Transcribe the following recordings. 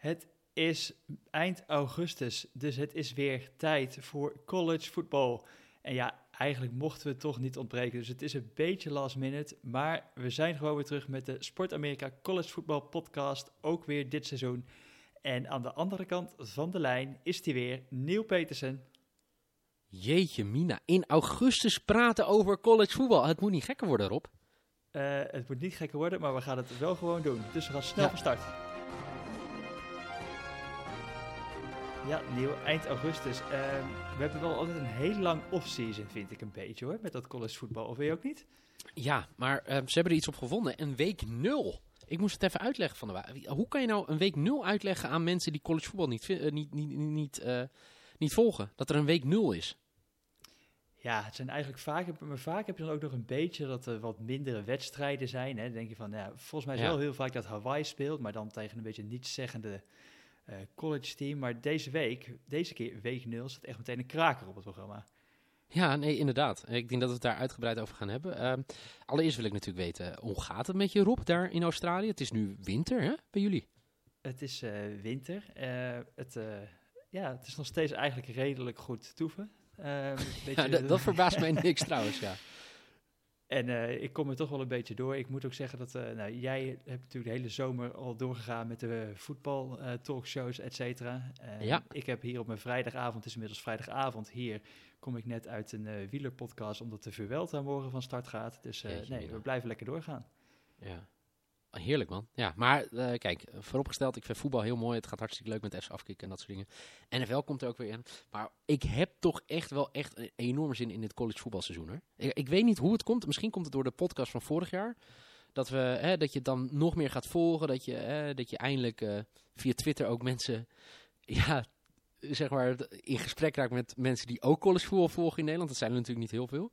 Het is eind augustus, dus het is weer tijd voor college voetbal. En ja, eigenlijk mochten we toch niet ontbreken, dus het is een beetje last minute. Maar we zijn gewoon weer terug met de Sport Amerika College Voetbal Podcast, ook weer dit seizoen. En aan de andere kant van de lijn is die weer, Neil Petersen. Jeetje mina, in augustus praten over college voetbal. Het moet niet gekker worden, Rob. Uh, het moet niet gekker worden, maar we gaan het wel gewoon doen. Dus we gaan snel van start. Ja, nieuw eind augustus. Uh, we hebben wel altijd een heel lang off-season, vind ik een beetje hoor, met dat college voetbal. Of weet je ook niet? Ja, maar uh, ze hebben er iets op gevonden. Een week nul. Ik moest het even uitleggen van de Hoe kan je nou een week nul uitleggen aan mensen die college voetbal niet, uh, niet, niet, niet, niet volgen? Dat er een week nul is. Ja, het zijn eigenlijk vaak, maar vaak heb je dan ook nog een beetje dat er wat mindere wedstrijden zijn. Hè. Dan denk je van, ja, volgens mij is ja. wel heel vaak dat Hawaii speelt, maar dan tegen een beetje nietszeggende uh, college team. Maar deze week, deze keer week 0, zit echt meteen een kraker op het programma. Ja, nee, inderdaad. Ik denk dat we het daar uitgebreid over gaan hebben. Uh, allereerst wil ik natuurlijk weten, hoe gaat het met je Rob daar in Australië? Het is nu winter, hè, bij jullie? Het is uh, winter. het, ja, het is nog steeds eigenlijk redelijk goed toeven. Ja, dat, dat verbaast mij niks trouwens, ja. En uh, ik kom er toch wel een beetje door. Ik moet ook zeggen dat uh, nou, jij hebt natuurlijk de hele zomer al doorgegaan met de voetbal uh, talkshows, et cetera. ja. Ik heb hier op mijn vrijdagavond, het is inmiddels vrijdagavond, hier kom ik net uit een wielerpodcast omdat de Vuelta morgen van start gaat. Dus nee, we blijven lekker doorgaan. Ja. Heerlijk man. Ja, maar uh, kijk, vooropgesteld, ik vind voetbal heel mooi. Het gaat hartstikke leuk met F's afkicken en dat soort dingen. NFL komt er ook weer in. Maar ik heb toch echt wel echt een enorme zin in dit college voetbalseizoen. Ik, ik, weet niet hoe het komt. Misschien komt het door de podcast van vorig jaar. Dat, we, hè, dat je dan nog meer gaat volgen. Dat je, hè, dat je eindelijk uh, via Twitter ook mensen... Ja, zeg maar, in gesprek raakt met mensen die ook college voetbal volgen in Nederland. Dat zijn er natuurlijk niet heel veel.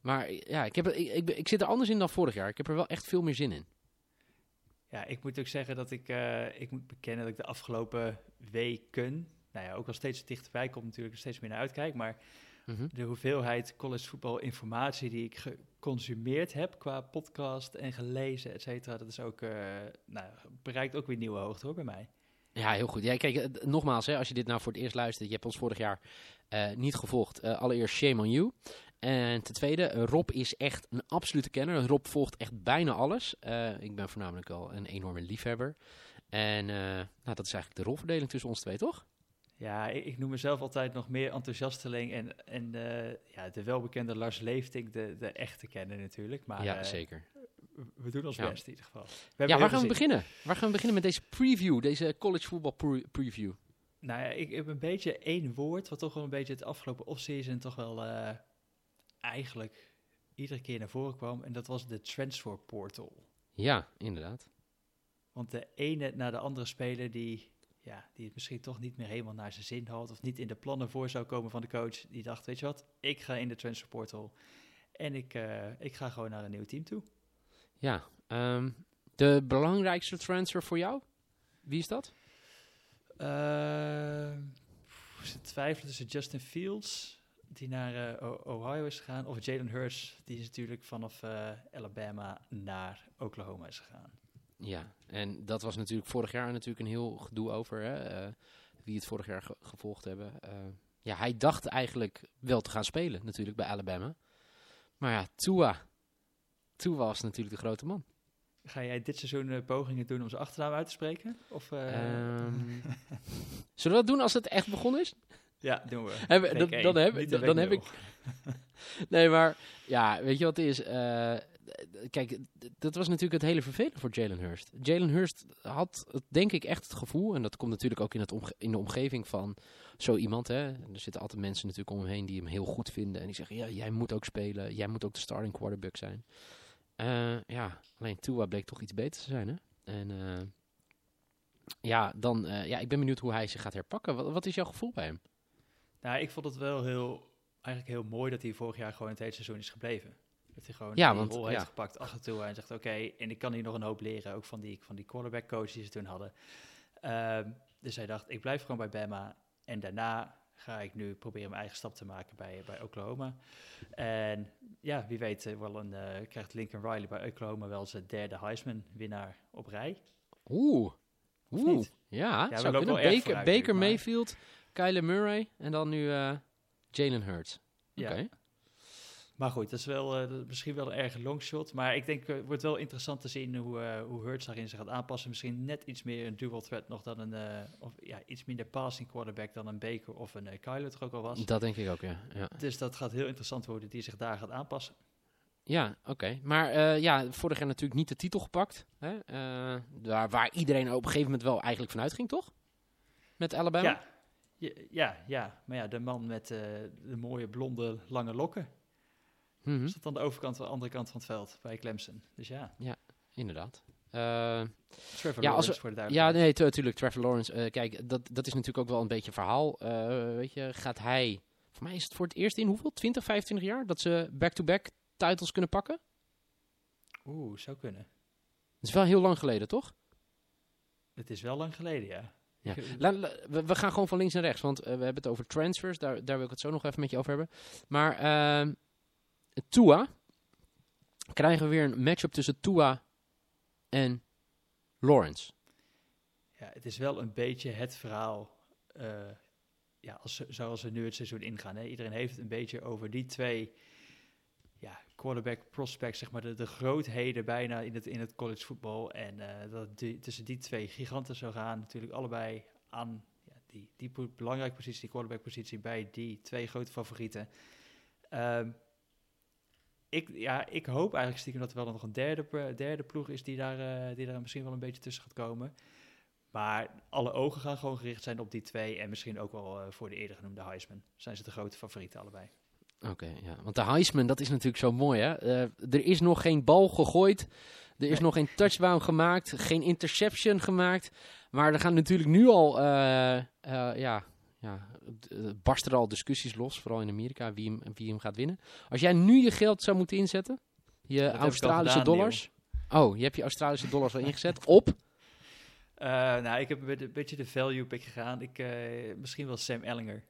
Maar ja, ik, heb, ik, ik zit er anders in dan vorig jaar. Ik heb er wel echt veel meer zin in. Ja, ik moet ook zeggen dat ik, uh, ik moet bekennen dat ik de afgelopen weken, nou ja, ook al steeds dichterbij komt natuurlijk steeds meer naar uitkijk, maar mm -hmm. de hoeveelheid college voetbal informatie die ik geconsumeerd heb qua podcast en gelezen, et cetera, dat is ook, uh, nou, bereikt ook weer nieuwe hoogte hoor bij mij. Ja, heel goed. Ja, kijk, nogmaals, hè, als je dit nou voor het eerst luistert, je hebt ons vorig jaar uh, niet gevolgd. Allereerst shame on you. En ten tweede, Rob is echt een absolute kenner. Rob volgt echt bijna alles. Uh, ik ben voornamelijk wel een enorme liefhebber. En nou, dat is eigenlijk de rolverdeling tussen ons twee, toch? Ja, ik, ik noem mezelf altijd nog meer enthousiasteling. En, en ja, de welbekende Lars Leeftink, de, de echte kenner natuurlijk. Maar, ja, zeker we doen ons ja. best in ieder geval. ja, waar gaan we beginnen? Waar gaan we beginnen met deze preview, deze college voetbal pre preview? Nou ja, ik heb een beetje één woord, wat toch wel een beetje het afgelopen offseason toch wel eigenlijk iedere keer naar voren kwam. En dat was de transfer portal. Ja, inderdaad. Want de ene na de andere speler die, ja, die het misschien toch niet meer helemaal naar zijn zin had... of niet in de plannen voor zou komen van de coach, die dacht, weet je wat, ik ga in de transfer portal... En ik, uh, ik ga gewoon naar een nieuw team toe. Ja, um, de belangrijkste transfer voor jou? Wie is dat? Uh, ze twijfelen tussen Justin Fields, die naar uh, Ohio is gegaan, of Jalen Hurts, die is natuurlijk vanaf uh, Alabama naar Oklahoma is gegaan. Ja, en dat was natuurlijk vorig jaar natuurlijk een heel gedoe over, hè, uh, wie het vorig jaar ge gevolgd hebben. ja, hij dacht eigenlijk wel te gaan spelen natuurlijk bij Alabama. Maar ja, Tua toen was natuurlijk de grote man. Ga jij dit seizoen pogingen doen om zijn achternaam uit te spreken? Of, um, zullen we dat doen als het echt begonnen is? Ja, doen we. Heb, dan, dan, heb, dan, dan heb ik. nee, maar ja, weet je wat het is? Uh, kijk, dat was natuurlijk het hele vervelende voor Jalen Hurst. Jalen Hurst had, denk ik, echt het gevoel, en dat komt natuurlijk ook in, het omge in de omgeving van zo iemand. Hè. Er zitten altijd mensen natuurlijk om hem heen die hem heel goed vinden en die zeggen: ja, jij moet ook spelen, jij moet ook de starting quarterback zijn. Uh, ja, alleen Tua bleek toch iets beter te zijn. Hè? En uh, ja, dan, ja, ik ben benieuwd hoe hij zich gaat herpakken. Wat, wat, is jouw gevoel bij hem? Nou, ik vond het wel heel, eigenlijk heel mooi dat hij vorig jaar gewoon het hele seizoen is gebleven. Dat hij gewoon ja, die want, rol ja. heeft gepakt toe en zegt, oké, okay, en ik kan hier nog een hoop leren, ook van die, van die quarterback coach die ze toen hadden. Ehm, dus hij dacht, ik blijf gewoon bij Bama en daarna ga ik nu proberen mijn eigen stap te maken bij, bij Oklahoma. En ja, wie weet uh, wel een, uh, krijgt Lincoln Riley bij Oklahoma wel zijn derde Heisman-winnaar op rij. Oeh, Oeh, ja, we zou kunnen. Baker, maar- Mayfield, Kyler Murray en dan nu eh, Jalen Hurts. Ja. Oké. Maar goed, dat is wel, eh, misschien wel een erg longshot. Maar ik denk, eh, het wordt wel interessant te zien hoe, eh hoe Hurts daarin zich gaat aanpassen. Misschien net iets meer een dual threat nog dan een, eh, of ja, iets minder passing quarterback dan een Baker of een uh, Kyler toch ook al was. Dat denk ik ook, ja. ja. Dus dat gaat heel interessant worden, die zich daar gaat aanpassen. Ja, oké. Maar eh, ja, vorig jaar natuurlijk niet de titel gepakt. Hè? Eh, daar, waar iedereen op een gegeven moment wel eigenlijk vanuit ging, toch? Met Alabama? Ja, ja, ja, ja. maar ja, de man met eh, de mooie blonde lange lokken. Mhm, Zat aan de overkant, de andere kant van het veld bij Clemson. Dus ja, inderdaad. Eh, Trevor Ja, Lawrence we- voor de ja, nee, tu- natuurlijk. Trevor Lawrence. eh, kijk, dat, dat is natuurlijk ook wel een beetje een verhaal. Weet je, gaat hij... Voor mij is het voor het eerst in hoeveel? 20, 25 jaar? Dat ze back-to-back titles kunnen pakken? Oeh, zou kunnen. Dat is wel heel lang geleden, toch? Het is wel lang geleden, ja. Ja. Ik- La- la- we, we gaan gewoon van links naar rechts, want eh, we hebben het over transfers. Daar, daar wil ik het zo nog even met je over hebben. Maar ehm Tua. Krijgen we weer een matchup tussen Tua en Lawrence. Ja, het is wel een beetje het verhaal eh, ja, als, zoals we nu het seizoen ingaan. Hè. Iedereen heeft het een beetje over die twee ja, quarterback prospects, zeg maar de, de grootheden bijna in het, in het college voetbal. En eh, dat tussen die twee giganten zou gaan, natuurlijk allebei aan ja, die, die belangrijke positie, die quarterback positie, bij die twee grote favorieten. Ehm, ik, ja, ik hoop eigenlijk stiekem dat er wel nog een derde, derde ploeg is die daar, eh, die daar misschien wel een beetje tussen gaat komen. Maar alle ogen gaan gewoon gericht zijn op die twee. En misschien ook wel eh, voor de eerder genoemde Heisman. Zijn ze de grote favorieten allebei. Oké, ja. Want de Heisman, dat is natuurlijk zo mooi, hè? Eh, er is nog geen bal gegooid. Er is Nee. nog geen touchdown gemaakt. Geen interception gemaakt. Maar er gaan natuurlijk nu al, eh, eh, ja, ja, barsten er al discussies los. Vooral in Amerika, wie hem, wie hem gaat winnen. Als jij nu je geld zou moeten inzetten, je Australische gedaan, dollars. Oh, je hebt je Australische dollars al ingezet op. Nou, ik heb een beetje- de value pick gegaan. Ik, misschien wel Sam Ellinger.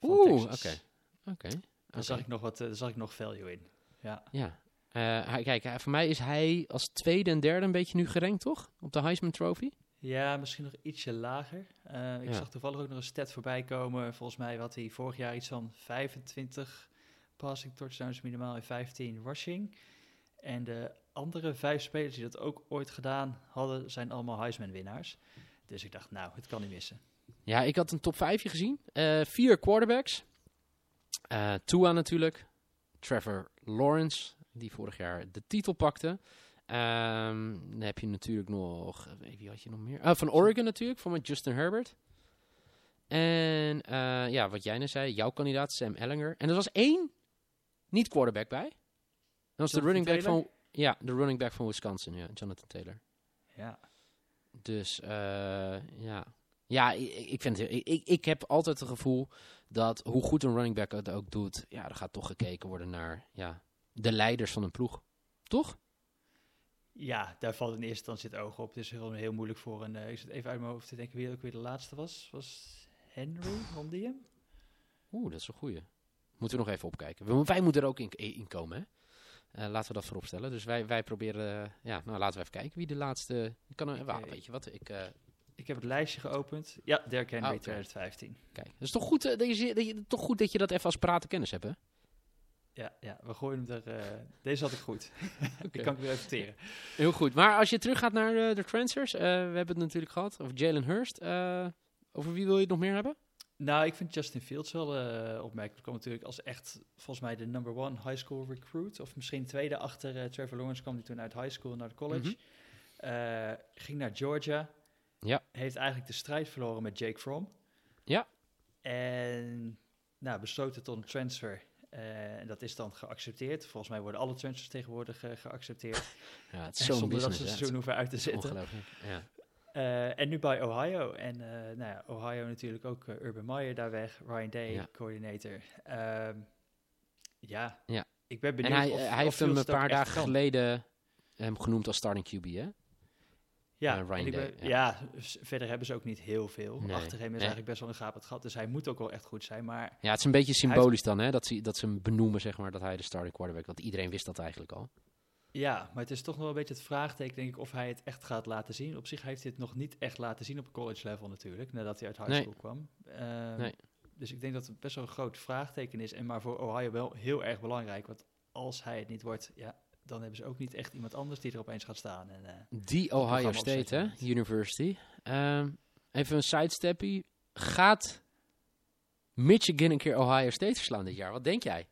Oeh, oké. Oké. Daar zag ik nog wat, eh, daar zag ik nog value in. Ja, Ja. Eh, hij- kijk, hij- voor mij is hij als tweede en derde een beetje nu gerankt, toch? Op de Heisman Trophy. ja misschien nog ietsje lager. Eh, ik Ja. zag toevallig ook nog een stat voorbij komen. Volgens mij had hij vorig jaar iets van 25 passing touchdowns minimaal en 15 rushing. En de andere vijf spelers die dat ook ooit gedaan hadden, zijn allemaal Heisman-winnaars. Dus ik dacht, nou, het kan niet missen. Ja, ik had een top 5 gezien. Eh, vier quarterbacks. Eh Tua natuurlijk. Trevor Lawrence, die vorig jaar de titel pakte. Ehm, dan heb je natuurlijk nog... eh, Wie had je nog meer? Ah, van Oregon natuurlijk, met Justin Herbert. En eh, ja, wat jij net zei, jouw kandidaat Sam Ellinger. En er was één niet-quarterback bij. Dat was de running back Taylor? van... Ja, de running back van Wisconsin, ja, Jonathan Taylor. Ja, Dus ja, ja ik, vind het, ik, ik, heb altijd het gevoel dat hoe goed een running back het ook doet, ja, er gaat toch gekeken worden naar ja, de leiders van een ploeg. Toch? ja daar valt in eerste instantie het oog op. Het is heel, heel moeilijk voor een... eh, ik zit even uit mijn hoofd te denken wie ook weer de laatste was. Was Henry, won die hem? Oeh, dat is een goeie. Moeten we nog even opkijken. We- wij moeten er ook in, in komen, hè? Eh, laten we dat voorop stellen. Dus wij, wij proberen, eh, ja, nou laten we even kijken wie de laatste. Ik kan, er- weet je wat? Ik, Ik heb het lijstje geopend. Ja, Derrick Henry Ah, oké. 2015. kijk, het is toch goed, eh, dat je, dat je, toch goed dat je dat even als praten kennis hebt, hè? Ja, ja, we gooien hem er... eh, deze had ik goed. Die kan ik weer even. Heel goed. Maar als je teruggaat naar eh, de transfers, we hebben het natuurlijk gehad over Jalen Hurst. Over wie wil je het nog meer hebben? Nou, ik vind Justin Fields wel opmerkelijk. Kwam natuurlijk als echt, volgens mij, de number one high school recruit. Of misschien tweede achter Trevor Lawrence kwam hij toen uit high school naar de college. Mhm. Ging naar Georgia. Ja. Heeft eigenlijk de strijd verloren met Jake Fromm. Ja. En nou, besloten tot een transfer. Eh, en dat is dan geaccepteerd. Volgens mij worden alle transfers tegenwoordig eh, geaccepteerd. Ja, het En is zo'n zonder dat ze seizoen hoeven uit te. Ongelooflijk. Ja. Eh, en nu bij Ohio. En nou ja, Ohio natuurlijk ook Urban Meyer daar weg. Ryan Day, Ja. coördinator. Ehm, ja. Ja. ik ben En benieuwd hij, of, eh, of hij heeft hem een paar dagen geleden hem genoemd als starting QB, hè? Ja, eh, Day, ben- ja. ja. verder hebben ze ook niet heel veel. Nee. Achter hem is Nee. eigenlijk best wel een gapend gat. Dus hij moet ook wel echt goed zijn. Maar Ja, het is een beetje heeft- symbolisch dan, hè? Dat ze, dat ze hem benoemen, zeg maar, dat hij de starting quarterback... Want iedereen wist dat eigenlijk al. Ja, maar het is toch nog wel een beetje het vraagteken, denk ik, of hij het echt gaat laten zien. Op zich heeft hij het nog niet echt laten zien op college level natuurlijk, nadat hij uit high Nee. school kwam. Ehm, Nee. Dus ik denk dat het best wel een groot vraagteken is. En maar voor Ohio wel heel erg belangrijk. Want als hij het niet wordt, ja, dan hebben ze ook niet echt iemand anders die er opeens gaat staan. En, eh, Die Ohio State, hè? University. Ehm, even een sidesteppie. Gaat Michigan een keer Ohio State verslaan dit jaar? Wat denk jij?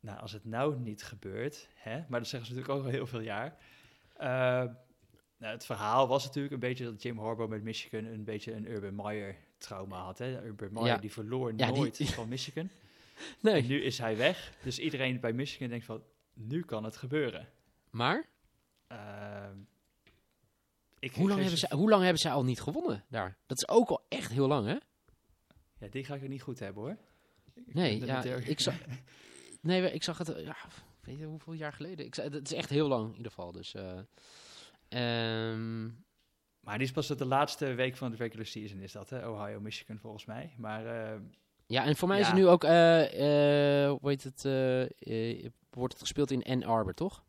nou, als het nou niet gebeurt, hè, maar dat zeggen ze natuurlijk ook al heel veel jaar. Ehm, nou, het verhaal was natuurlijk een beetje dat Jim Harbaugh met Michigan een beetje een Urban Meyer trauma had. Hè? Urban Meyer Ja. die verloor Ja, die- nooit van Michigan. Nee. En nu is hij weg. Dus iedereen bij Michigan denkt van, nu kan het gebeuren. Maar, Ehm, ik, hoe lang, hebben ze, hoe lang hebben zij al niet gewonnen daar? Dat is ook al echt heel lang, hè? Ja, die ga ik er niet goed hebben hoor. Ik Nee, ja, ik zag, nee, ik zag het, ja, weet je hoeveel jaar geleden? Ik, zag- het is echt heel lang in ieder geval, dus... eh, ehm, Maar die is pas de laatste week van de regular season is dat, hè? Ohio, Michigan volgens mij. Maar ehm, ja, en voor mij is het nu ook, eh, hoe heet het, eh, wordt het gespeeld in Ann Arbor, toch?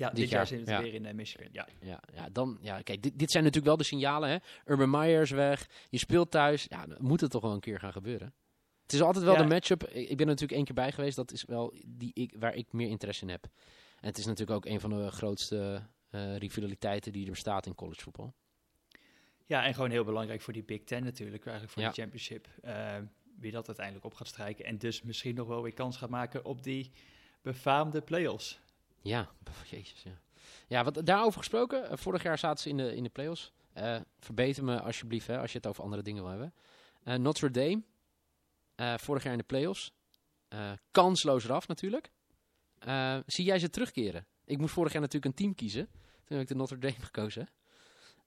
ja, Dit dit, jaar jaar, zijn het ja. weer in Michigan. Ja. Ja, ja, dan, ja kijk, dit, dit zijn natuurlijk wel de signalen, hè. Urban Meyer is weg, je speelt thuis, ja, dan moet het toch wel een keer gaan gebeuren. Het is altijd wel Ja. de matchup, ik ben er natuurlijk één keer bij geweest, dat is wel die ik, waar ik meer interesse in heb. En het is natuurlijk ook een van de grootste rivaliteiten die er bestaat in collegevoetbal. Ja, en gewoon heel belangrijk voor die Big Ten natuurlijk, eigenlijk voor Ja. die championship. Ehm, wie dat uiteindelijk op gaat strijken. En dus misschien nog wel weer kans gaat maken op die befaamde playoffs. Ja, jezus, ja. Ja, wat daarover gesproken, eh, vorig jaar zaten ze in de, in de playoffs. Eh verbeter me alsjeblieft, hè, als je het over andere dingen wil hebben. Eh, Notre Dame, vorig jaar in de playoffs. Kansloos eraf natuurlijk. Zie jij ze terugkeren? Ik moest vorig jaar natuurlijk een team kiezen. Toen heb ik de Notre Dame gekozen.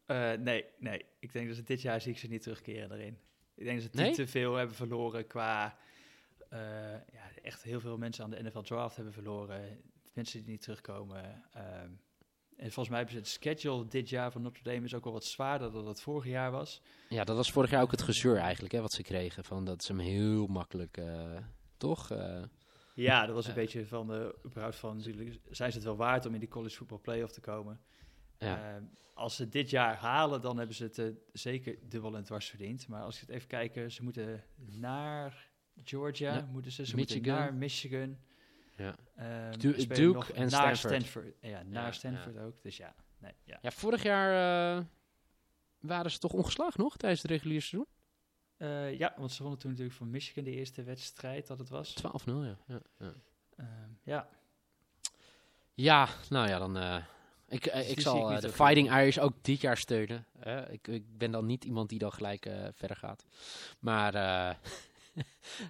Eh, nee, nee. Ik denk dat ze dit jaar zie ik ze niet terugkeren erin. Ik denk dat ze Nee? te veel hebben verloren qua... eh, ja, echt heel veel mensen aan de NFL draft hebben verloren. Mensen die niet terugkomen. Ehm, en volgens mij hebben ze het schedule dit jaar van Notre Dame is ook wel wat zwaarder dan dat vorig jaar was. Ja, dat was vorig jaar ook het gezeur eigenlijk, hè, wat ze kregen. Van dat ze hem heel makkelijk, eh, toch? Ja, dat was een beetje van de überhaupt van zijn ze het wel waard om in die college football playoff te komen. Ja. Ehm, als ze dit jaar halen, dan hebben ze het eh, zeker dubbel en dwars verdiend. Maar als je het even kijken, ze moeten naar Georgia, Ja, moeten ze, ze Michigan. moeten naar Michigan. Ja. Du- spelen Duke en naar Stanford. Ja, naar Ja, Stanford ook. Dus ja, nee, ja. ja, vorig jaar eh, waren ze toch ongeslagen nog tijdens het reguliere seizoen? 12-0, Eh, ja, want ze wonnen toen natuurlijk van Michigan de eerste wedstrijd dat het was. ja. ja, ja. Ehm, ja, Ja, nou ja, dan. Eh, ik, eh, Dus ik zal ik eh, de terug. Fighting Irish ook dit jaar steunen. Eh, ik, ik ben dan niet iemand die dan gelijk eh, verder gaat. Maar eh,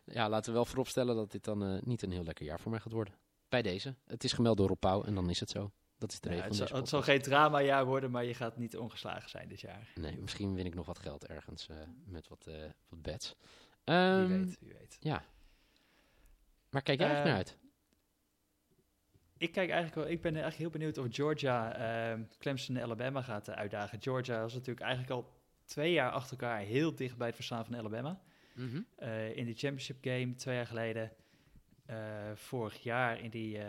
ja, laten we wel vooropstellen dat dit dan eh, niet een heel lekker jaar voor mij gaat worden. Bij deze. Het is gemeld door Rob Pauw en dan is het zo. Dat is de Ja, regel het, zal, het zal geen dramajaar worden, maar je gaat niet ongeslagen zijn dit jaar. Nee, misschien win ik nog wat geld ergens eh, met wat, eh wat bets. Ehm, Wie weet, wie weet. Ja. Maar kijk jij echt Eh, naar uit? Ik kijk eigenlijk wel, ik ben eigenlijk heel benieuwd of Georgia ehm, Clemson en Alabama gaat eh, uitdagen. Georgia was natuurlijk eigenlijk al twee jaar achter elkaar heel dicht bij het verslaan van Alabama. Mhm. Eh, in de championship game twee jaar geleden. Eh, vorig jaar in die,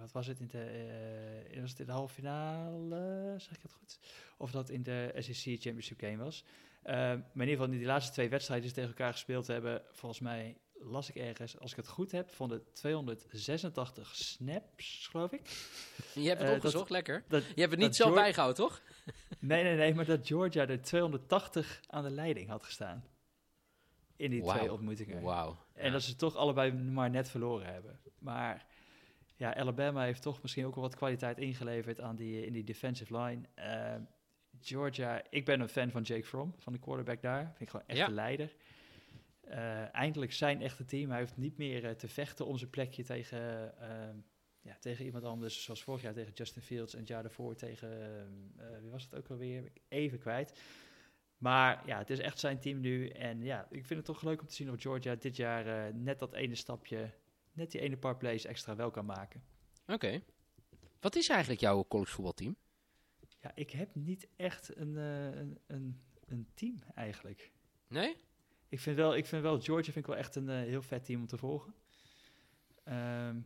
wat was het, in de, was het in de halve finale, zeg ik het goed? Of dat in de SEC championship game was. Eh, maar in ieder geval in die laatste twee wedstrijden die ze tegen elkaar gespeeld hebben, volgens mij las ik ergens, als ik het goed heb, van de 286 snaps, geloof ik. Je hebt het eh, opgezocht, dat- lekker. Dat, Je hebt het niet Geor- bijgehouden, toch? nee, nee, nee, maar dat Georgia er 280 aan de leiding had gestaan. In die twee ontmoetingen. Wauw. En dat ze toch allebei maar net verloren hebben. Maar ja, Alabama heeft toch misschien ook wel wat kwaliteit ingeleverd aan die, in die defensive line. Eh, Georgia, ik ben een fan van Jake Fromm, van de quarterback daar. Vind ik gewoon echt Ja. de leider. Eh, eindelijk zijn echte team. Hij hoeft niet meer eh, te vechten om zijn plekje tegen, eh, ja, tegen iemand anders. Zoals vorig jaar tegen Justin Fields en het jaar daarvoor tegen, eh, wie was het ook alweer? Even kwijt. Maar ja, het is echt zijn team nu. En ja, ik vind het toch leuk om te zien of Georgia dit jaar net dat ene stapje, net die ene paar plays extra wel kan maken. Oké. Wat is eigenlijk jouw collegevoetbalteam? Ja, ik heb niet echt een, een, een, een team eigenlijk. Nee? Ik vind wel, ik vind wel Georgia vind ik wel echt een eh, heel vet team om te volgen. Ehm,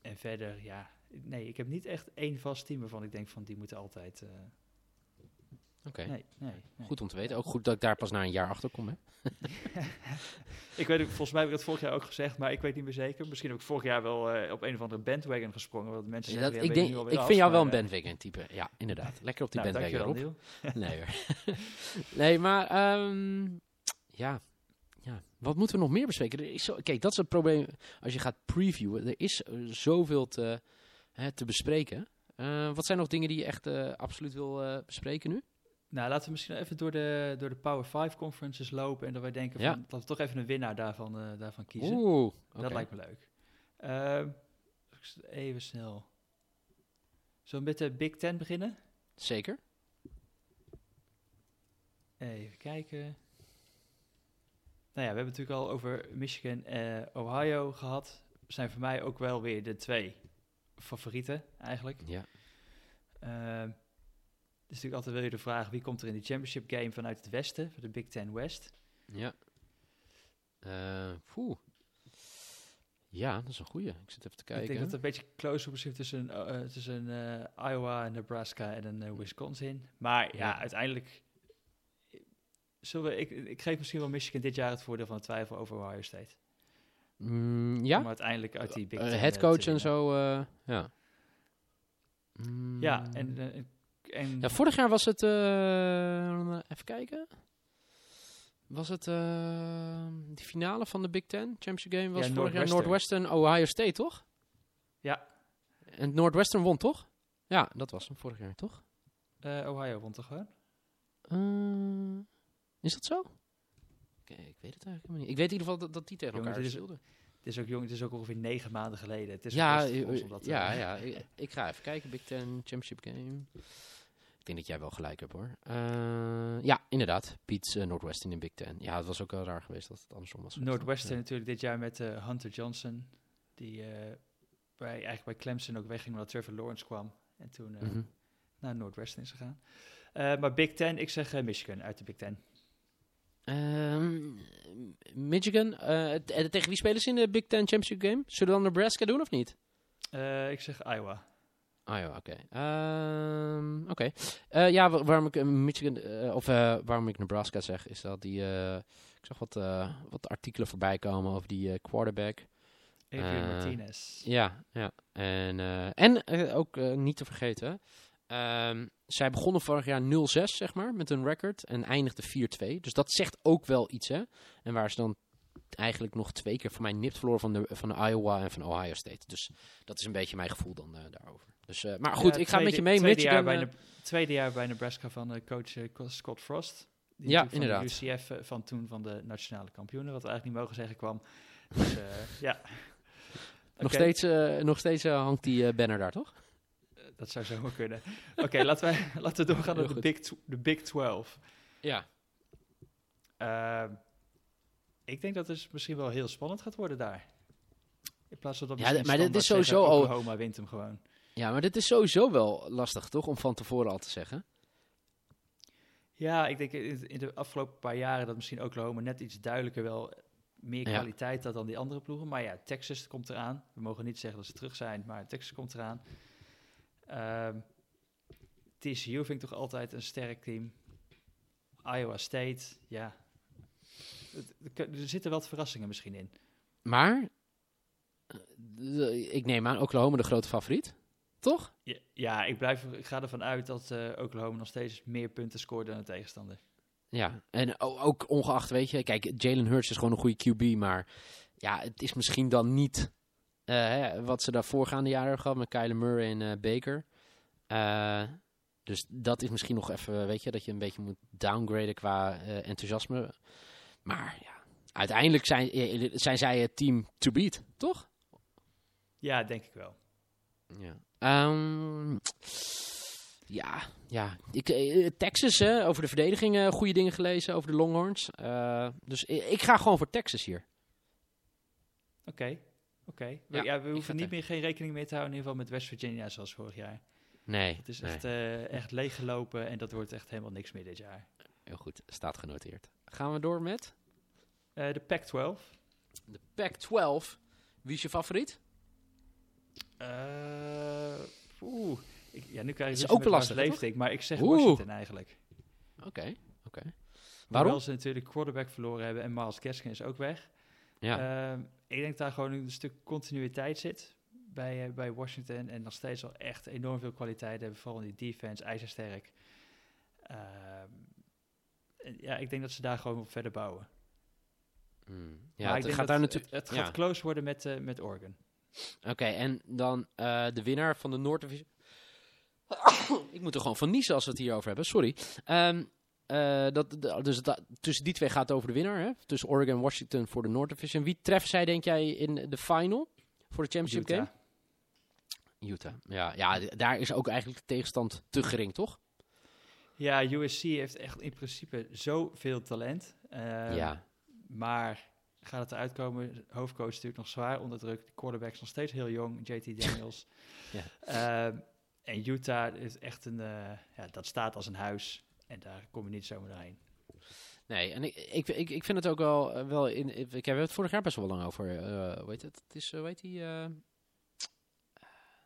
en verder, ja, nee, ik heb niet echt één vast team waarvan ik denk van die moeten altijd. eh, Oké, nee, nee, nee. goed om te weten. Ook goed dat ik daar pas na een jaar achter kom. Hè? Ik weet ook, volgens mij heb ik dat vorig jaar ook gezegd, maar ik weet niet meer zeker. Misschien heb ik vorig jaar wel eh, op een of andere bandwagon gesprongen. Want mensen Dat, zeggen, ik denk, ik af, vind jou wel een bandwagon type. Ja, inderdaad. Lekker op die nou, bandwagon, dankjewel. Nee hoor. nee, maar ehm, ja. ja. Wat moeten we nog meer bespreken? Er is zo, kijk, dat is het probleem als je gaat previewen. Er is eh, zoveel te, hè, te bespreken. Eh, wat zijn nog dingen die je echt eh, absoluut wil bespreken nu? Nou, laten we misschien even door de, door de Power 5 conferences lopen. En dat wij denken Ja. van, dat we toch even een winnaar daarvan, daarvan kiezen. Oeh, Dat lijkt me leuk. Even snel. Zullen we met de Big Ten beginnen? Zeker. Even kijken. Nou ja, we hebben het natuurlijk al over Michigan en Ohio gehad. Zijn voor mij ook wel weer de twee favorieten eigenlijk. Ja. Ehm is natuurlijk altijd wil je de vraag wie komt er in de championship game vanuit het westen, de Big Ten West. Ja. Eh, poeh. Ja, dat is een goeie. Ik zit even te kijken. Ik denk dat het een beetje close op is tussen, eh, tussen eh, Iowa, Nebraska en een eh, Wisconsin. Maar ja, Ja. uiteindelijk. Zullen ik, ik geef misschien wel Michigan dit jaar het voordeel van de twijfel over Ohio State. Mm, Om ja? uiteindelijk uit die Big Eh, Ten, eh, headcoach te en zo, eh, ja. Mm. Ja, en, eh, en Ja, vorig jaar was het... eh, even kijken. Was het eh die finale van de Big Ten Championship Game? Was Ja, vorig jaar Northwestern. Ohio State, toch? Ja. En Northwestern won, toch? Ja, dat was hem vorig jaar, toch? eh, Ohio won toch gewoon? Eh, is dat zo? Oké, ik weet het eigenlijk helemaal niet. Ik weet in ieder geval dat, dat die tegen Jongens, elkaar speelden. Het is ook jong, het is ook ongeveer negen maanden geleden. Het is Ja, eh, om dat, ja, eh, ja. Ik, ik ga even kijken. Big Ten Championship Game. Ik denk dat jij wel gelijk hebt hoor. Eh, ja, inderdaad. Piet uh, Northwestern in Big Ten. Ja, het was ook wel raar geweest dat het andersom was. Northwestern Ja. natuurlijk dit jaar met eh, Hunter Johnson. Die eh, bij, eigenlijk bij Clemson ook wegging omdat Trevor Lawrence kwam. En toen eh, Mhm. naar Northwestern is gegaan. Eh, maar Big Ten, ik zeg eh, Michigan uit de Big Ten. Ehm, Michigan. eh, tegen wie spelen ze in de Big Ten Championship Game? Zullen we dan Nebraska doen of niet? Eh, ik zeg Iowa. Ja, oké. Ehm, oké. Ja, wa- waarom ik Michigan, of waarom ik Nebraska zeg, is dat die, ik zag wat, wat artikelen voorbij komen over die quarterback. Adrian Martinez. Ja, ja. En, en ook niet te vergeten, ehm, zij begonnen vorig jaar 0-6, zeg maar, met een record en eindigde 4-2. Dus dat zegt ook wel iets, hè. En waar ze dan eigenlijk nog twee keer voor mij nipt verloren van de, van de Iowa en van Ohio State. Dus dat is een beetje mijn gevoel dan eh, daarover. Dus, eh, maar goed, Ja, ik ga met je mee. Tweede Michigan, jaar, bij eh, tweede jaar bij Nebraska van coach Co- Scott Frost. Die Ja, inderdaad. Van de UCF van toen van de nationale kampioenen, wat we eigenlijk niet mogen zeggen kwam. Dus ja. nog steeds, nog steeds hangt die banner daar, toch? Dat zou zomaar kunnen. Oké, laten, we, laten we doorgaan naar de. Big, de Big 12. Ja. Ehm, ik denk dat het dus misschien wel heel spannend gaat worden daar. In plaats van dat Ja, maar dit is sowieso al- Oklahoma wint hem gewoon. Ja, maar dit is sowieso wel lastig, toch? Om van tevoren al te zeggen. Ja, ik denk in, de afgelopen paar jaren dat misschien Oklahoma net iets duidelijker wel meer Ja. kwaliteit had dan die andere ploegen. Maar ja, Texas komt eraan. We mogen niet zeggen dat ze terug zijn, maar Texas komt eraan. Ehm TCU vind ik toch altijd een sterk team. Iowa State, ja. Er zitten wat verrassingen misschien in. Maar, eh, ik neem aan Oklahoma de grote favoriet. Toch? Ja, ja ik, blijf, ik ga ervan uit dat eh, Oklahoma nog steeds meer punten scoort dan de tegenstander. Ja, en ook ongeacht, weet je, kijk, Jalen Hurts is gewoon een goede QB, maar ja, het is misschien dan niet hè, wat ze daar voorgaande jaren hebben gehad met Kyler Murray en eh, Baker. Eh, dus dat is misschien nog even, weet je, dat je een beetje moet downgraden qua eh, enthousiasme. Maar ja, uiteindelijk zijn, eh, zijn zij het team to beat, toch? Ja, denk ik wel. Ja. Ehm, ja, ja. Ik, eh, Texas, hè, over de verdediging eh, goede dingen gelezen, over de Longhorns. Eh, dus ik, ik ga gewoon voor Texas hier. Oké, oké. We- Ja, we hoeven niet meer geen rekening meer te houden, in ieder geval met West Virginia zoals vorig jaar. Nee, Het is nee. echt, eh, echt leeggelopen en dat wordt echt helemaal niks meer dit jaar. heel goed. Staat genoteerd. Gaan we door met Eh, de Pac-12. de Pac-12. Wie is je favoriet? Uh, oeh. Ik, ja, nu krijg je ook lastig, leeftijd, maar ik zeg Washington eigenlijk. Oké, oké. Okay. Waarom? ze natuurlijk quarterback verloren hebben en Miles Gaskin is ook weg. Ja. Uh, ik denk daar gewoon een stuk continuïteit zit bij, uh, bij Washington. En nog steeds wel echt enorm veel kwaliteit hebben. Vooral in die defense, ijzersterk. Uh, ja, ik denk dat ze daar gewoon op verder bouwen. Mm. Ja, het gaat daar natuurlijk. Het, gaat close worden met, uh, met Oregon. Oké, en dan uh, de winnaar van de Noord Division. ik moet er gewoon van niezen als we het hierover hebben. Sorry. Um, uh, dat, dus dat, tussen die twee gaat het over de winnaar. Hè? Tussen Oregon en Washington voor de North Division. Wie treffen zij, denk jij, in de final voor de championship Utah. game? Utah. Ja, ja, daar is ook eigenlijk de tegenstand te gering, toch? Ja, USC heeft echt in principe zoveel talent. Uh, ja. Maar gaat het eruit komen? Hoofdcoach natuurlijk nog zwaar onder druk. De quarterback is nog steeds heel jong, JT Daniels. ja. Uh, en Utah is echt een, uh, ja, dat staat als een huis. En daar kom je niet zomaar doorheen. Nee, en ik, ik, ik, ik vind het ook wel, uh, wel in, ik heb het vorig jaar best wel lang over, uh, hoe heet het, het is, hoe heet die, uh,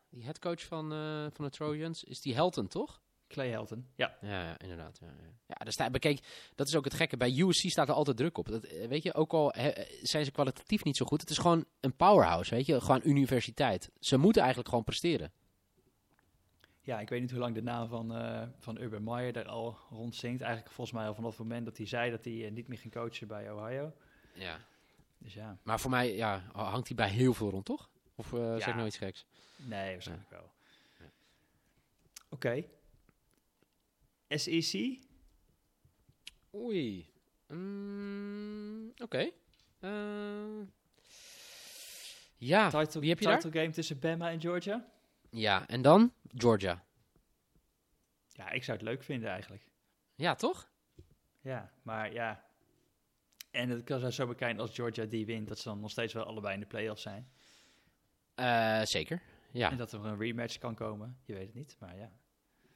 die headcoach van, van de Trojans, is die Helton, toch? Clay Helton, ja. Ja, ja inderdaad. Ja, ja. ja daar staat, kijk, dat is ook het gekke. Bij USC staat er altijd druk op. Dat, weet je, ook al he, zijn ze kwalitatief niet zo goed, het is gewoon een powerhouse, weet je, gewoon universiteit. Ze moeten eigenlijk gewoon presteren. Ja, ik weet niet hoe lang de naam van, uh, van Urban Meyer daar al rondzingt. Eigenlijk volgens mij al vanaf het moment dat hij zei dat hij uh, niet meer ging coachen bij Ohio. Ja. Dus ja. Maar voor mij ja, hangt hij bij heel veel rond, toch? Of uh, ja. zeg nou iets geks? Nee, waarschijnlijk ja. wel. Ja. Oké. Okay. SEC? Oei. Mm, Oké. Okay. ja, title, wie heb je title daar? game tussen Bama en Georgia? Ja, en dan Georgia. Ja, ik zou het leuk vinden eigenlijk. Ja, toch? Ja, maar ja. En het kan zo bekijken als Georgia die wint, dat ze dan nog steeds wel allebei in de playoffs zijn. Uh, zeker, ja. En dat er een rematch kan komen, je weet het niet, maar ja.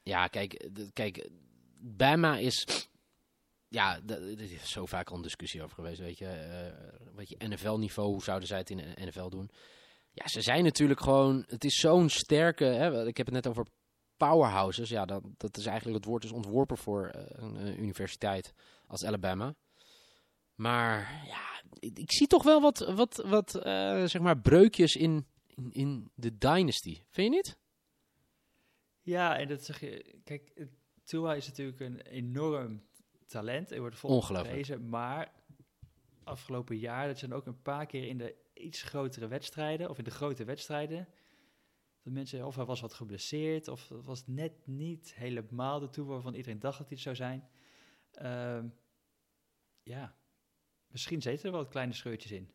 Ja, kijk, kijk Bama is... Ja, er is zo vaak al een discussie over geweest, weet je. Uh, weet je, NFL-niveau, hoe zouden zij het in de NFL doen? Ja, ze zijn natuurlijk gewoon... Het is zo'n sterke... Hè, ik heb het net over powerhouses. Ja, dat, dat is eigenlijk het woord is ontworpen voor uh, een, een, universiteit als Alabama. Maar ja, ik, ik zie toch wel wat, wat, wat uh, zeg maar breukjes in, in, in, de dynasty. Vind je niet? Ja, en dat zeg je... Kijk, Tua is natuurlijk een enorm talent. Hij wordt volop geprezen, maar afgelopen jaar, dat zijn ook een paar keer in de iets grotere wedstrijden, of in de grote wedstrijden, dat mensen, of hij was wat geblesseerd, of het was net niet helemaal de toe waarvan iedereen dacht dat hij het zou zijn. Uh, ja, misschien zitten er wel kleine scheurtjes in.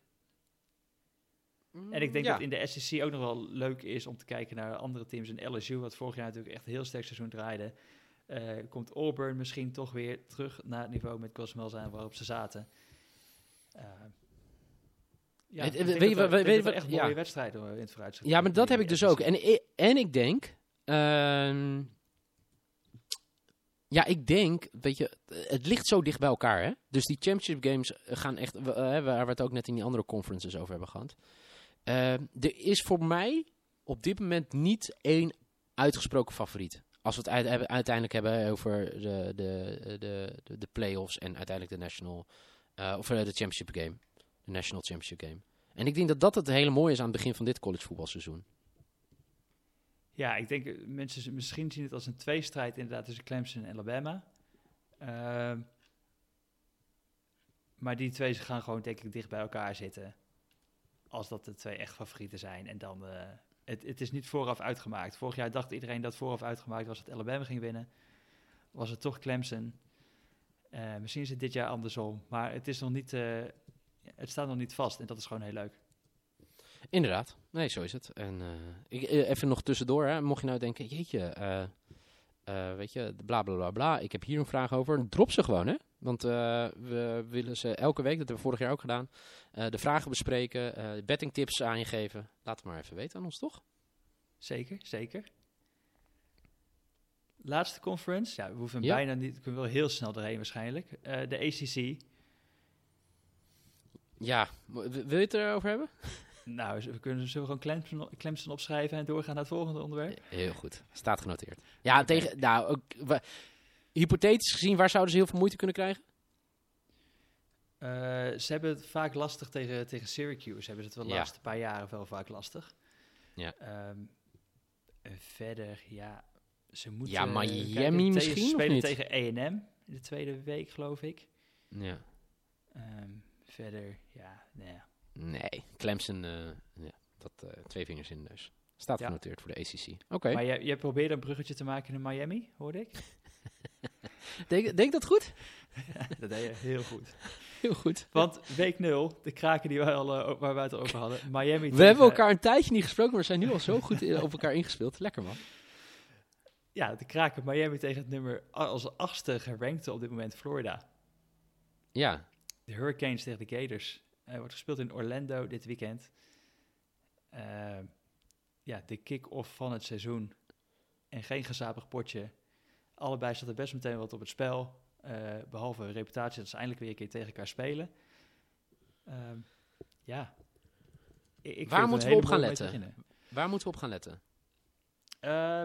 Mm, en ik denk ja. dat in de SEC ook nog wel leuk is om te kijken naar andere teams. In LSU, wat vorig jaar natuurlijk echt een heel sterk seizoen draaide. Uh, komt Auburn misschien toch weer terug naar het niveau met Cosmel zijn waarop ze zaten. Uh, ja, Het- weet je we- echt ja. mooie wedstrijden in het vooruitzicht. Ja, maar dat heb ik dus SEC. ook. En, en ik denk... ehm, ja, ik denk, weet je, het ligt zo dicht bij elkaar, hè? Dus die championship games gaan echt, eh, waar we het ook net in die andere conferences over hebben gehad. Ehm, er is voor mij op dit moment niet één uitgesproken favoriet. Als we het uiteindelijk hebben over de, de, de, de, de playoffs en uiteindelijk de national, eh, of eh, de championship game. National championship game. En ik denk dat dat het hele mooie is aan het begin van dit college voetbalseizoen. Ja, ik denk, eh, mensen misschien zien het als een tweestrijd inderdaad tussen Clemson en Alabama. Ehm, maar die twee gaan gewoon denk ik dicht bij elkaar zitten. Als dat de twee echt favorieten zijn. En dan, eh, het, het is niet vooraf uitgemaakt. Vorig jaar dacht iedereen dat vooraf uitgemaakt was dat Alabama ging winnen. Was het toch Clemson. Eh, misschien is het dit jaar andersom. Maar het is nog niet, het staat nog niet vast. En dat is gewoon heel leuk. Inderdaad, nee, zo is het. En eh, ik, eh, even nog tussendoor, hè, mocht je nou denken, jeetje, eh, weet je, bla bla bla bla, ik heb hier een vraag over, drop ze gewoon, hè. Want we willen ze elke week, dat hebben we vorig jaar ook gedaan, de vragen bespreken, bettingtips aan je geven. Laat het maar even weten aan ons, toch? Zeker, zeker. Laatste conference. Ja, we hoeven Ja. bijna niet. We kunnen wel heel snel erheen waarschijnlijk. De ACC. Ja, wil je het erover hebben? Nou, we kunnen, zullen we gewoon Clemson, Clemson opschrijven en doorgaan naar het volgende onderwerp? Heel goed, staat genoteerd. Ja, tegen, nou, ook, we- hypothetisch gezien, waar zouden ze heel veel moeite kunnen krijgen? Eh, ze hebben het vaak lastig tegen, tegen Syracuse. Hebben ze het wel Ja. laatste paar jaren wel vaak lastig. Ja. Ehm, en verder, ja, ze moeten... Ja, Miami kijken, misschien, Ze spelen niet? tegen A&M in de tweede week, geloof ik. Ja. Ehm, verder, ja, nee. Nee, Clemson, eh, ja, dat eh, twee vingers in de neus. Staat Ja. genoteerd voor de ACC. Oké, Maar jij, jij probeerde een bruggetje te maken in Miami, hoorde ik? denk, denk dat goed? dat deed je heel goed. Heel goed. Want week 0, de kraken die wij al, eh, waar wij het over hadden, Miami We hebben elkaar een tijdje niet gesproken, maar we zijn nu al zo goed op elkaar ingespeeld. Lekker man. Ja, de kraken Miami tegen het nummer als achtste gerankte op dit moment Florida. Ja, De Hurricanes tegen de Gators. Eh, wordt gespeeld in Orlando dit weekend. Eh, ja, de kick-off van het seizoen. En geen gezapig potje. Allebei staat er best meteen wat op het spel. Eh, behalve reputatie dat ze eindelijk weer een keer tegen elkaar spelen. Ehm, ja. Ik, ik Waar moeten we op gaan letten? waar moeten we op gaan letten?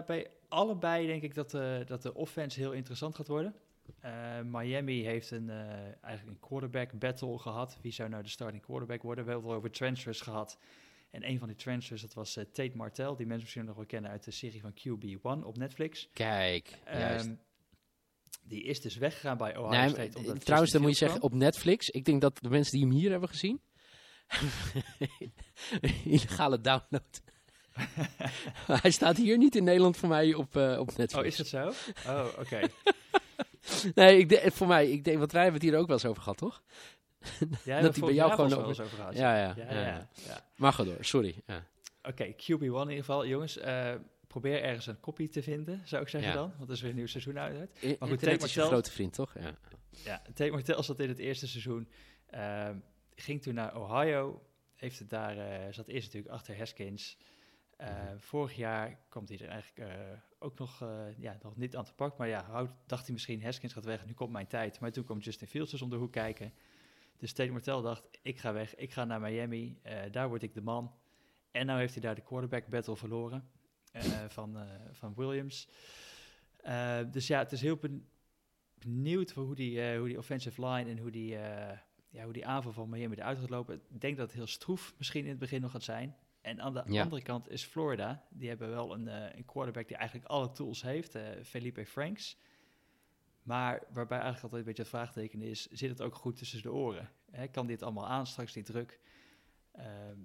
Bij allebei denk ik dat de, dat de offense heel interessant gaat worden. Eh, Miami heeft een, eh, eigenlijk een quarterback battle gehad. Wie zou nou de starting quarterback worden? We hebben het al over transfers gehad. En een van die transfers, dat was eh, Tate Martell. Die mensen misschien nog wel kennen uit de serie van QB1 op Netflix. Kijk. Ehm, die is dus weggegaan bij Ohio Nee, State. omdat trouwens, dan moet je zeggen, op Netflix, ik denk dat de mensen die hem hier hebben gezien, illegale download. Hij staat hier niet in Nederland voor mij op, op Netflix. Oh, is dat zo? Oh, oké. Nee, ik voor mij, ik denk, want wij hebben het hier ook wel eens over gehad, toch? Jij Dat die bij jou gewoon over... over- over gehad. Ja, ja. ja, ja, ja. Maar ga door, sorry. Ja. Oké, QB1 in ieder geval. Jongens, eh, probeer ergens een kopie te vinden, zou ik zeggen dan. Want er is weer een nieuw seizoen uit. I- goed, Tate is je Martell- grote vriend, toch? Ja. Ja, Tate Martell zat in het eerste seizoen. ehm, ging toen naar Ohio. Heeft het daar, eh, zat eerst natuurlijk achter Haskins. Eh. Vorig jaar komt hij er eigenlijk eh, ook nog, eh, ja, nog niet aan te pak. Maar ja, dacht hij misschien Haskins gaat weg, nu komt mijn tijd. Maar toen kwam Justin Fields dus om de hoek kijken. Dus Tate Martell dacht, ik ga weg, ik ga naar Miami. daar word ik de man. En nou heeft hij daar de quarterback battle verloren van, van Williams. Dus ja, het is heel ben- benieuwd voor hoe die, hoe die offensive line en hoe die, ja, hoe die aanval van Miami eruit gaat lopen. Ik denk dat het heel stroef misschien in het begin nog gaat zijn. En aan de Ja. andere kant is Florida. Die hebben wel een, eh, een quarterback die eigenlijk alle tools heeft. eh, Felipe Franks. Maar waarbij eigenlijk altijd een beetje het vraagteken is... zit het ook goed tussen de oren? Hè, kan dit allemaal aan, straks die druk? Ehm,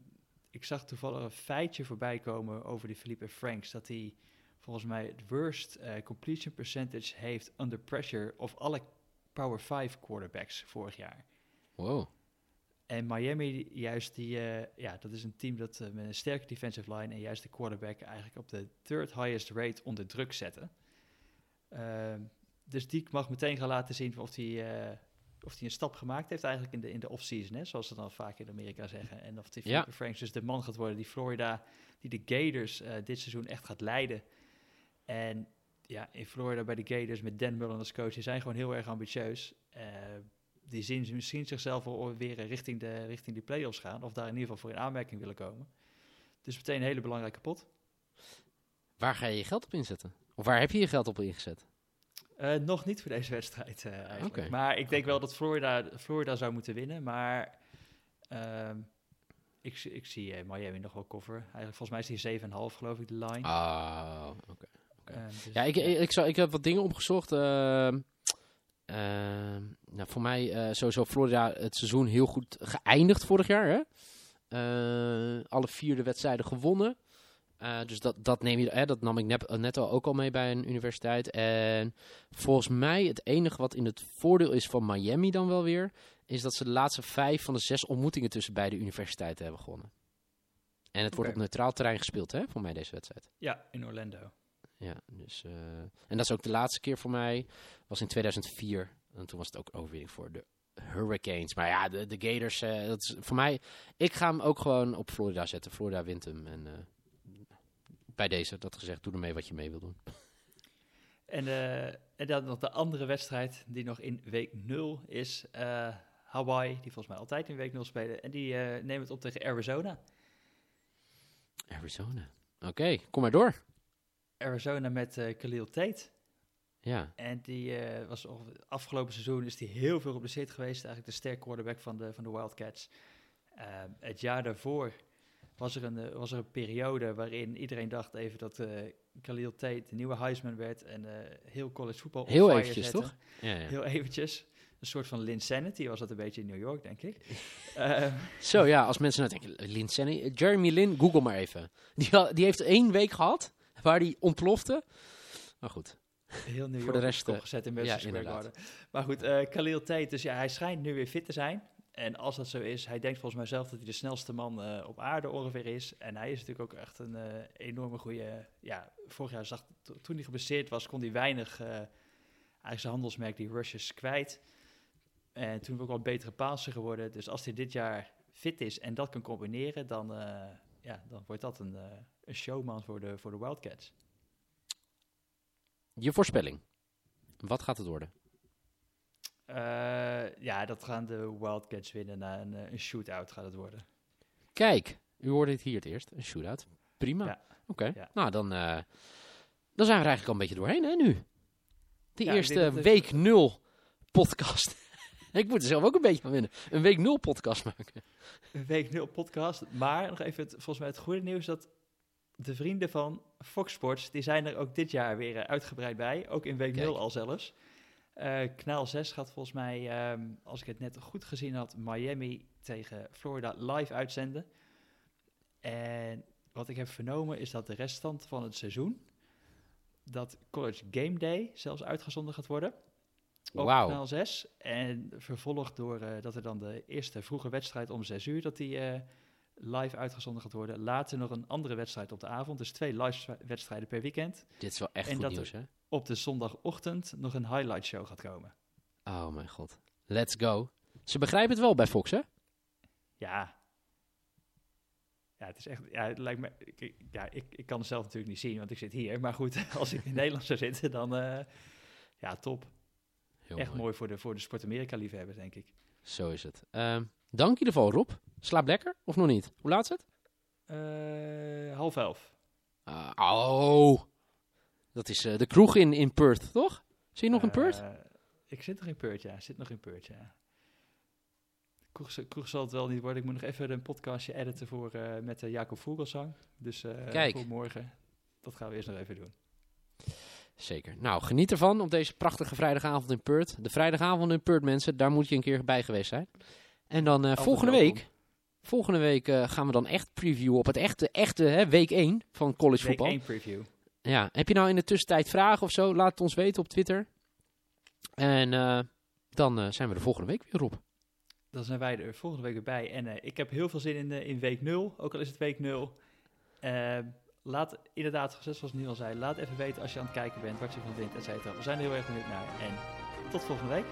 ik zag toevallig een feitje voorbij komen over die Felipe Franks... dat hij volgens mij het worst eh, completion percentage heeft under pressure... of alle Power 5 quarterbacks vorig jaar. Wow. En Miami, juist die, eh, ja, dat is een team dat eh, met een sterke defensive line en juist de quarterback eigenlijk op de third highest rate onder druk zetten. Ehm, dus die mag meteen gaan laten zien of hij eh, of die een stap gemaakt heeft eigenlijk in de, in de off-season, zoals ze dan vaak in Amerika zeggen. En of die Ja. Franks dus de man gaat worden die Florida, die de Gators dit seizoen echt gaat leiden. En ja, in Florida bij de Gators met Dan Mullen als coach, die zijn gewoon heel erg ambitieus. Die zien ze misschien zichzelf weer richting de, richting die play-offs gaan. Of daar in ieder geval voor in aanmerking willen komen. Dus meteen een hele belangrijke pot. Waar ga je je geld op inzetten? Of waar heb je je geld op ingezet? Eh, nog niet voor deze wedstrijd eh, eigenlijk. Maar ik denk wel dat Florida, Florida zou moeten winnen. Maar ehm, ik, zie- ik zie eh, Miami nog wel cover. Eigenlijk, volgens mij is die 7,5 geloof ik de line. Ah, oké. Ehm, dus, Ja, ik, ik, ik, zou- ik heb wat dingen opgezocht. Ehm, nou, voor mij eh, sowieso Florida het seizoen heel goed geëindigd vorig jaar. Hè? Eh, alle vier de wedstrijden gewonnen. Eh, dus dat, dat, neem je, hè, dat nam ik net, net al ook al mee bij een universiteit. En volgens mij het enige wat in het voordeel is van Miami dan wel weer... is dat ze de laatste vijf van de zes ontmoetingen tussen beide universiteiten hebben gewonnen. En het wordt op neutraal terrein gespeeld, hè, voor mij deze wedstrijd. ja, in Orlando. Ja, dus, eh, en dat is ook de laatste keer voor mij, was in 2004. En toen was het ook overwinning voor de Hurricanes. Maar ja, de, de Gators, eh, dat is voor mij, ik ga hem ook gewoon op Florida zetten. Florida wint hem. En eh, bij deze, dat gezegd, doe ermee wat je mee wil doen. En, en dan nog de andere wedstrijd die nog in week 0 is. Hawaii, die volgens mij altijd in week 0 spelen. En die nemen het op tegen Arizona. Arizona. Oké, kom maar door. Arizona met eh, Khalil Tate. Ja. En die eh, was afgelopen seizoen is die heel veel geblesseerd geweest. Eigenlijk de sterk quarterback van de, van de Wildcats. Eh, het jaar daarvoor was er, een, was er een periode waarin iedereen dacht even dat Khalil Tate de nieuwe Heisman werd. En heel college voetbal op Heel eventjes, toch? Ja, ja. Heel eventjes. Een soort van Linsanity was dat een beetje in New York, denk ik. Eh, Zo ja, als mensen nou denken, Lin Sanny, Jeremy Lin, google maar even. Die, die heeft één week gehad waar die ontplofte. Maar goed, heel New Voor de rest, eh, gezet in ja, Madison Square. Garden. Maar goed, eh Khalil Tate, dus ja, hij schijnt nu weer fit te zijn. En als dat zo is, hij denkt volgens mij zelf dat hij de snelste man eh, op aarde ongeveer is. En hij is natuurlijk ook echt een enorme goede... Ja, vorig jaar zag, to- toen hij geblesseerd was, kon hij weinig... eh, eigenlijk zijn handelsmerk, die rushes, kwijt. En toen ook wel een betere passer geworden. Dus als hij dit jaar fit is en dat kan combineren, dan, ja, dan wordt dat een, een showman voor de, voor de Wildcats. je voorspelling. Wat gaat het worden? Eh, ja, dat gaan de Wildcats winnen na een, eh, een shootout gaat het worden. Kijk, u hoorde het hier het eerst. Een shootout. Prima. Ja. Oké. Ja. Nou, dan, eh, dan zijn we er eigenlijk al een beetje doorheen, hè, nu. De Ja, eerste week nul podcast. ik moet er zelf ook een beetje van winnen. Een week nul podcast maken. Een week nul podcast. Maar nog even, het, volgens mij het goede nieuws dat de vrienden van Fox Sports, die zijn er ook dit jaar weer eh, uitgebreid bij. Ook in week Kijk. 0 al zelfs. Eh kanaal 6 gaat volgens mij, ehm, als ik het net goed gezien had, Miami tegen Florida live uitzenden. En wat ik heb vernomen is dat de restant van het seizoen, dat College Game Day zelfs uitgezonden gaat worden. Op kanaal 6. En vervolgd door eh, dat er dan de eerste vroege wedstrijd om 6 uur, dat die live uitgezonden gaat worden. Later nog een andere wedstrijd op de avond. Dus twee live wedstrijden per weekend. Dit is wel echt En goed dat nieuws, hè? Op de zondagochtend nog een highlight show gaat komen. Oh mijn god. Let's go. Ze begrijpen het wel bij Fox, hè? Ja. Ja, het is echt. Ja, het lijkt me. Ik, ja, ik, ik kan het zelf natuurlijk niet zien, want ik zit hier. Maar goed, als ik in Nederland zou zitten, dan. eh, ja, top. Heel echt mooi, voor de, voor de Sport Amerika-liefhebbers, denk ik. Zo is het. Ehm, dank in ieder geval, Rob. Slaap lekker, of nog niet? Hoe laat is het? Eh, half elf. Ah, oh, dat is eh, de kroeg in, in Perth, toch? Zie je nog in Perth? Eh, ik zit nog in Perth, ja. Zit nog in Perth, ja. Kroeg, kroeg zal het wel niet worden. Ik moet nog even een podcastje editen voor, met Jacob Vogelsang. Dus Kijk. voor morgen. Dat gaan we eerst nog even doen. Zeker. Nou, geniet ervan op deze prachtige vrijdagavond in Perth. De vrijdagavond in Perth, mensen, daar moet je een keer bij geweest zijn. En dan volgende welkom. week, volgende week eh, gaan we dan echt previewen op het echte, echte hè, week 1 van college Week voetbal. 1 preview. Ja, heb je nou in de tussentijd vragen of zo? Laat het ons weten op Twitter. En eh, dan eh, zijn we de volgende week weer op. Dan zijn wij er volgende week weer bij. En ik heb heel veel zin in, in week 0, ook al is het week 0. Eh, laat inderdaad, zoals nu al zei, laat even weten als je aan het kijken bent, wat je van vindt, et cetera. We zijn er heel erg benieuwd naar. En tot volgende week.